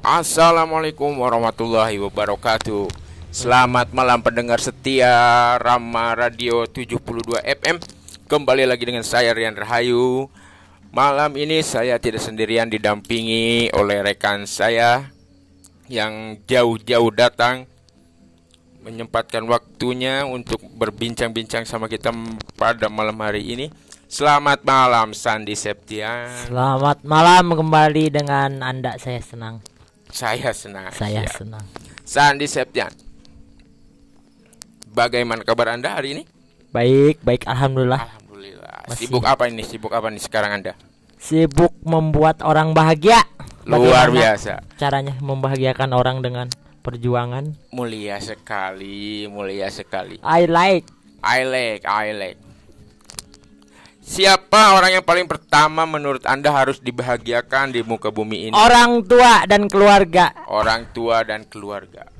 Assalamualaikum warahmatullahi wabarakatuh. Selamat malam pendengar setia Rama Radio 72 FM Kembali lagi dengan saya Rian Rahayu. Malam ini saya tidak sendirian didampingi oleh rekan saya Yang jauh-jauh datang Menyempatkan waktunya untuk berbincang-bincang sama kita pada malam hari ini. Selamat malam Sandi Septian. Selamat malam kembali dengan Anda saya senang. Saya senang Saya Siap. senang. Sandi Septian. Bagaimana kabar Anda hari ini? Baik, baik alhamdulillah. Alhamdulillah. Masih. Sibuk apa ini? Sibuk apa nih sekarang Anda? Sibuk membuat orang bahagia. Luar Bagaimana biasa. Caranya membahagiakan orang dengan perjuangan. Mulia sekali, mulia sekali. I like I like, I like. Siapa orang yang paling pertama menurut Anda harus dibahagiakan di muka bumi ini? orang tua dan keluarga. Orang tua dan keluarga.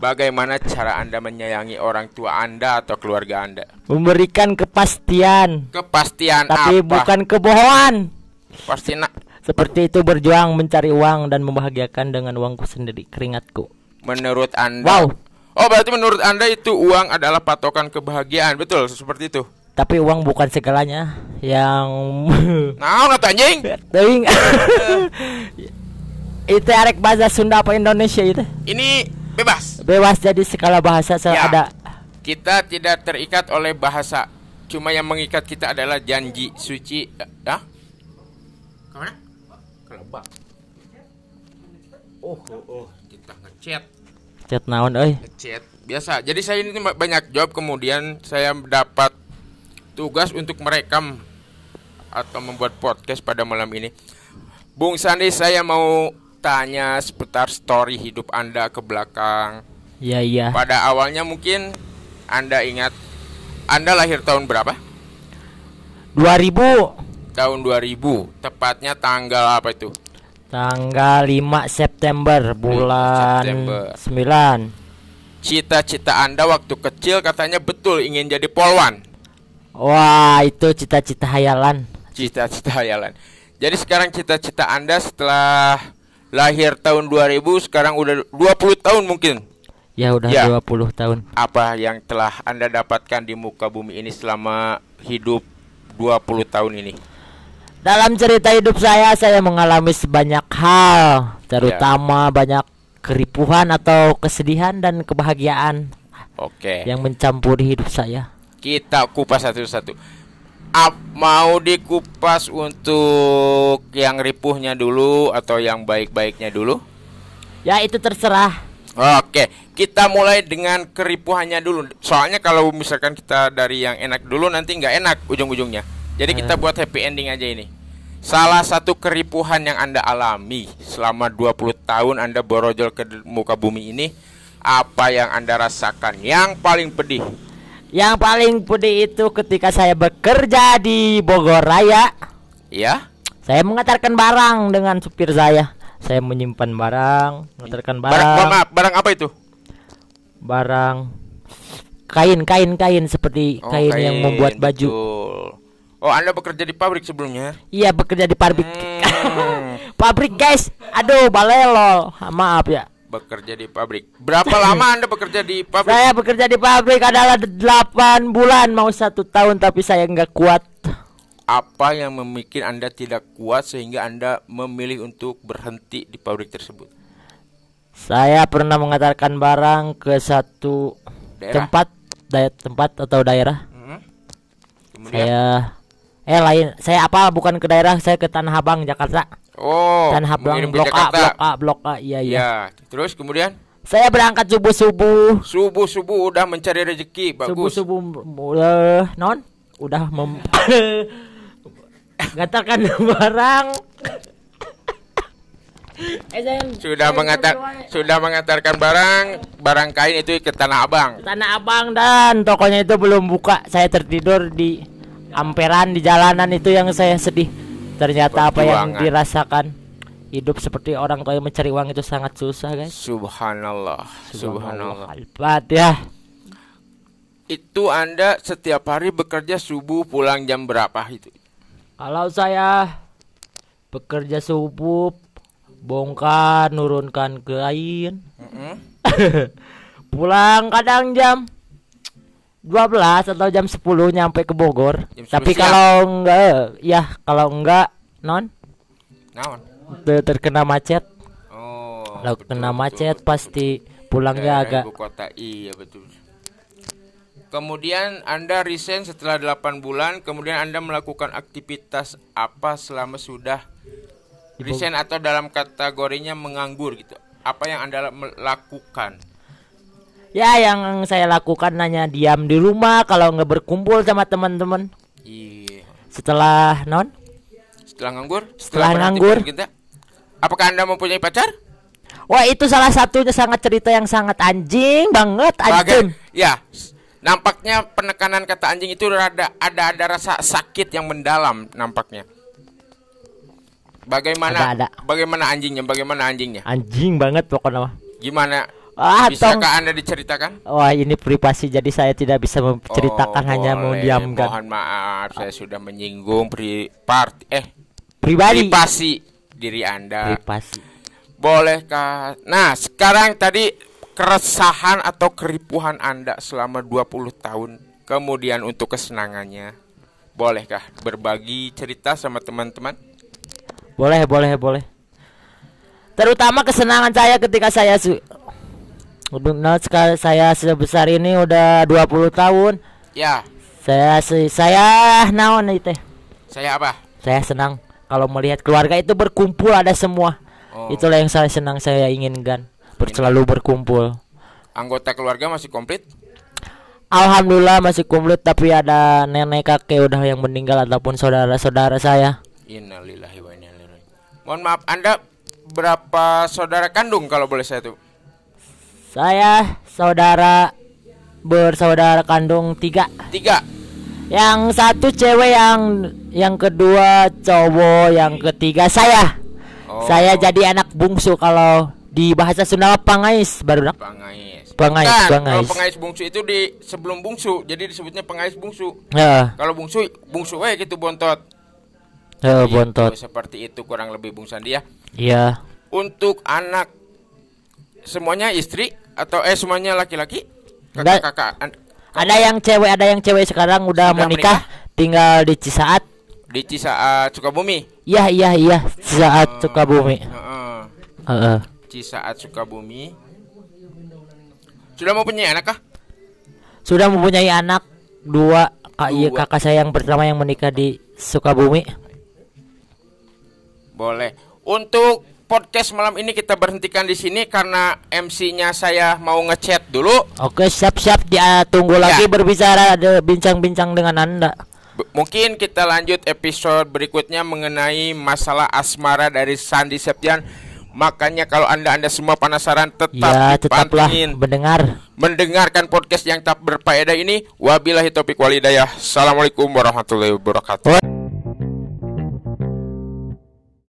Bagaimana cara Anda menyayangi orang tua Anda atau keluarga Anda? Memberikan kepastian, Kepastian tapi apa? bukan kebohongan. Pasti nak Seperti itu berjuang mencari uang dan membahagiakan dengan uangku sendiri, keringatku. menurut Anda. Wow. Oh, berarti menurut Anda itu uang adalah patokan kebahagiaan. Betul, seperti itu. Tapi uang bukan segalanya. Yang Nah, nggak anjing. Teuing. itu arek bahasa Sunda apa Indonesia itu? Ini bebas. Bebas jadi skala bahasa Ya. ada. Kita tidak terikat oleh bahasa. Cuma yang mengikat kita adalah janji suci. Ya? Ke mana? Kelebak. Oh, oh, oh. Kita ngechat. Chat naon euy. Ngechat. Biasa. Jadi saya ini banyak job kemudian saya mendapat tugas untuk merekam atau membuat podcast pada malam ini. Bung Sandi, saya mau tanya seputar story hidup Anda ke belakang. Iya iya. Pada awalnya mungkin Anda ingat Anda lahir tahun berapa? 2000 Tahun 2000. Tepatnya tanggal apa itu? tanggal 5 September bulan September. 9. Cita-cita Anda waktu kecil katanya betul ingin jadi polwan. Wah, itu cita-cita hayalan. Cita-cita hayalan. Jadi sekarang cita-cita Anda setelah lahir tahun 2000 sekarang udah 20 tahun mungkin. Ya udah Ya. 20 tahun. Apa yang telah Anda dapatkan di muka bumi ini selama hidup 20 tahun ini? Dalam cerita hidup saya, saya mengalami sebanyak hal, terutama banyak keripuhan atau kesedihan dan kebahagiaan Oke. yang mencampuri hidup saya. Kita kupas satu-satu. Ap, mau dikupas untuk yang ripuhnya dulu atau yang baik-baiknya dulu? Ya itu terserah. Oke, kita mulai dengan keripuhannya dulu. Soalnya kalau misalkan kita dari yang enak dulu nanti nggak enak ujung-ujungnya. Jadi kita buat happy ending aja ini. Salah satu keripuhan yang Anda alami selama 20 tahun Anda borojol ke muka bumi ini apa yang Anda rasakan yang paling pedih? Yang paling pedih itu ketika saya bekerja di Bogor Raya. Ya? Saya mengantarkan barang dengan supir saya. Saya menyimpan barang, mengantarkan Barang, barang, maaf, barang apa itu? barang kain, kain, kain seperti Oh, kain, yang membuat baju. betul. Oh, Anda bekerja di pabrik sebelumnya? Iya bekerja di pabrik. Hmm. pabrik guys. Aduh balelo. Maaf ya. Bekerja di pabrik. Berapa lama Anda bekerja di pabrik? Saya bekerja di pabrik adalah 8 bulan mau satu tahun tapi saya nggak kuat. Apa yang membuat Anda tidak kuat sehingga Anda memilih untuk berhenti di pabrik tersebut? Saya pernah mengantarkan barang ke satu Daerah. tempat, daya- tempat atau daerah. Hmm? Kemudian, Saya eh lain, saya apa bukan ke daerah, saya ke Tanah Abang Jakarta. Oh, mengirim ke Blok A. Blok A, Blok A. Iya, iya. Ya, terus kemudian Saya berangkat subuh-subuh. subuh-subuh udah mencari rezeki, bagus. Subuh-subuh uh, non udah mem Gantarkan barang. eh, Sudah mengantar berdoa. sudah mengantarkan barang, barang kain itu ke Tanah Abang. Tanah Abang dan tokonya itu belum buka. Saya tertidur di amperan di jalanan itu yang saya sedih. Ternyata apa yang dirasakan hidup seperti orang tua yang mencari uang itu sangat susah, guys. Subhanallah, subhanallah. Al-Fatihah. Itu Anda setiap hari bekerja subuh pulang jam berapa itu? Kalau saya bekerja subuh bongkar nurunkan ke air Mm-mm. pulang kadang jam 12 atau jam 10 nyampe ke Bogor Jam 10 tapi kalau enggak ya kalau enggak non Naon? ter- terkena macet Oh. kalau betul, kena betul, macet betul, pasti pulangnya Daerah agak ibu kota iya betul. Kemudian Anda resign setelah 8 bulan, kemudian Anda melakukan aktivitas apa selama sudah resign atau dalam kategorinya menganggur gitu. Apa yang Anda la- lakukan? Ya yang saya lakukan hanya diam di rumah kalau nggak berkumpul sama teman-teman Iya. setelah non Setelah nganggur? Setelah berhenti nganggur. bekerja? Apakah Anda mempunyai pacar? wah itu salah satunya sangat cerita yang sangat anjing banget anjing Baga- ya, nampaknya penekanan kata anjing itu rada ada ada rasa sakit yang mendalam nampaknya. Bagaimana Ada, ada. bagaimana anjingnya? Bagaimana anjingnya? anjing banget pokoknya. Gimana? Ah tong Bisakah Anda diceritakan? wah ini privasi jadi saya tidak bisa menceritakan Oh, hanya boleh. mendiamkan Mohon maaf, saya sudah menyinggung pri part eh pribadi privasi diri Anda. privasi Bolehkah? Nah, sekarang tadi keresahan atau keripuhan Anda selama 20 tahun. Kemudian untuk kesenangannya. Bolehkah berbagi cerita sama teman-teman? boleh boleh boleh terutama kesenangan saya ketika saya su Nah, sekali saya sebesar ini udah 20 tahun Ya, saya saya naon itu saya apa? saya senang kalau melihat keluarga itu berkumpul ada semua Oh. itulah yang saya senang saya inginkan selalu berkumpul Anggota keluarga masih komplit? Alhamdulillah masih komplit tapi ada nenek kakek udah yang meninggal ataupun saudara-saudara saya Innalillahi wa inna ilaihi. Mohon maaf, Anda berapa saudara kandung kalau boleh saya tuh? Saya saudara bersaudara kandung tiga Tiga. yang satu cewek yang yang kedua cowok yang ketiga saya Oh, saya jadi anak bungsu kalau di bahasa Sunda pangais baru pengais. Pengais, Bukan, Kalau pengais. pengais bungsu itu di sebelum bungsu, jadi disebutnya pengais bungsu. ya Kalau bungsu, bungsu we gitu bontot. eh, Gitu, bontot seperti itu kurang lebih Bung Sandi ya. iya Untuk anak semuanya istri atau eh semuanya laki-laki? Kakak-kakak ada yang cewek ada yang cewek sekarang udah, Sudah menikah tinggal di Cisaat di Cisaat Sukabumi. iya iya iya Cisaat Sukabumi Heeh. Heeh. Cisaat Sukabumi. Sudah mau punya anak kah? sudah mempunyai anak dua kak iya Dua. kakak saya yang pertama yang menikah di Sukabumi Boleh. Untuk podcast malam ini kita berhentikan di sini karena MC-nya saya mau ngechat dulu. oke siap-siap dia tunggu Ya. lagi berbicara ada bincang-bincang dengan anda B- mungkin kita lanjut episode berikutnya mengenai masalah asmara dari Sandi Septian. Makanya kalau anda-anda semua penasaran tetap ya tetaplah mendengar mendengarkan podcast yang tak berfaedah ini. Wabillahi taufiq walhidayah. Assalamualaikum warahmatullahi wabarakatuh.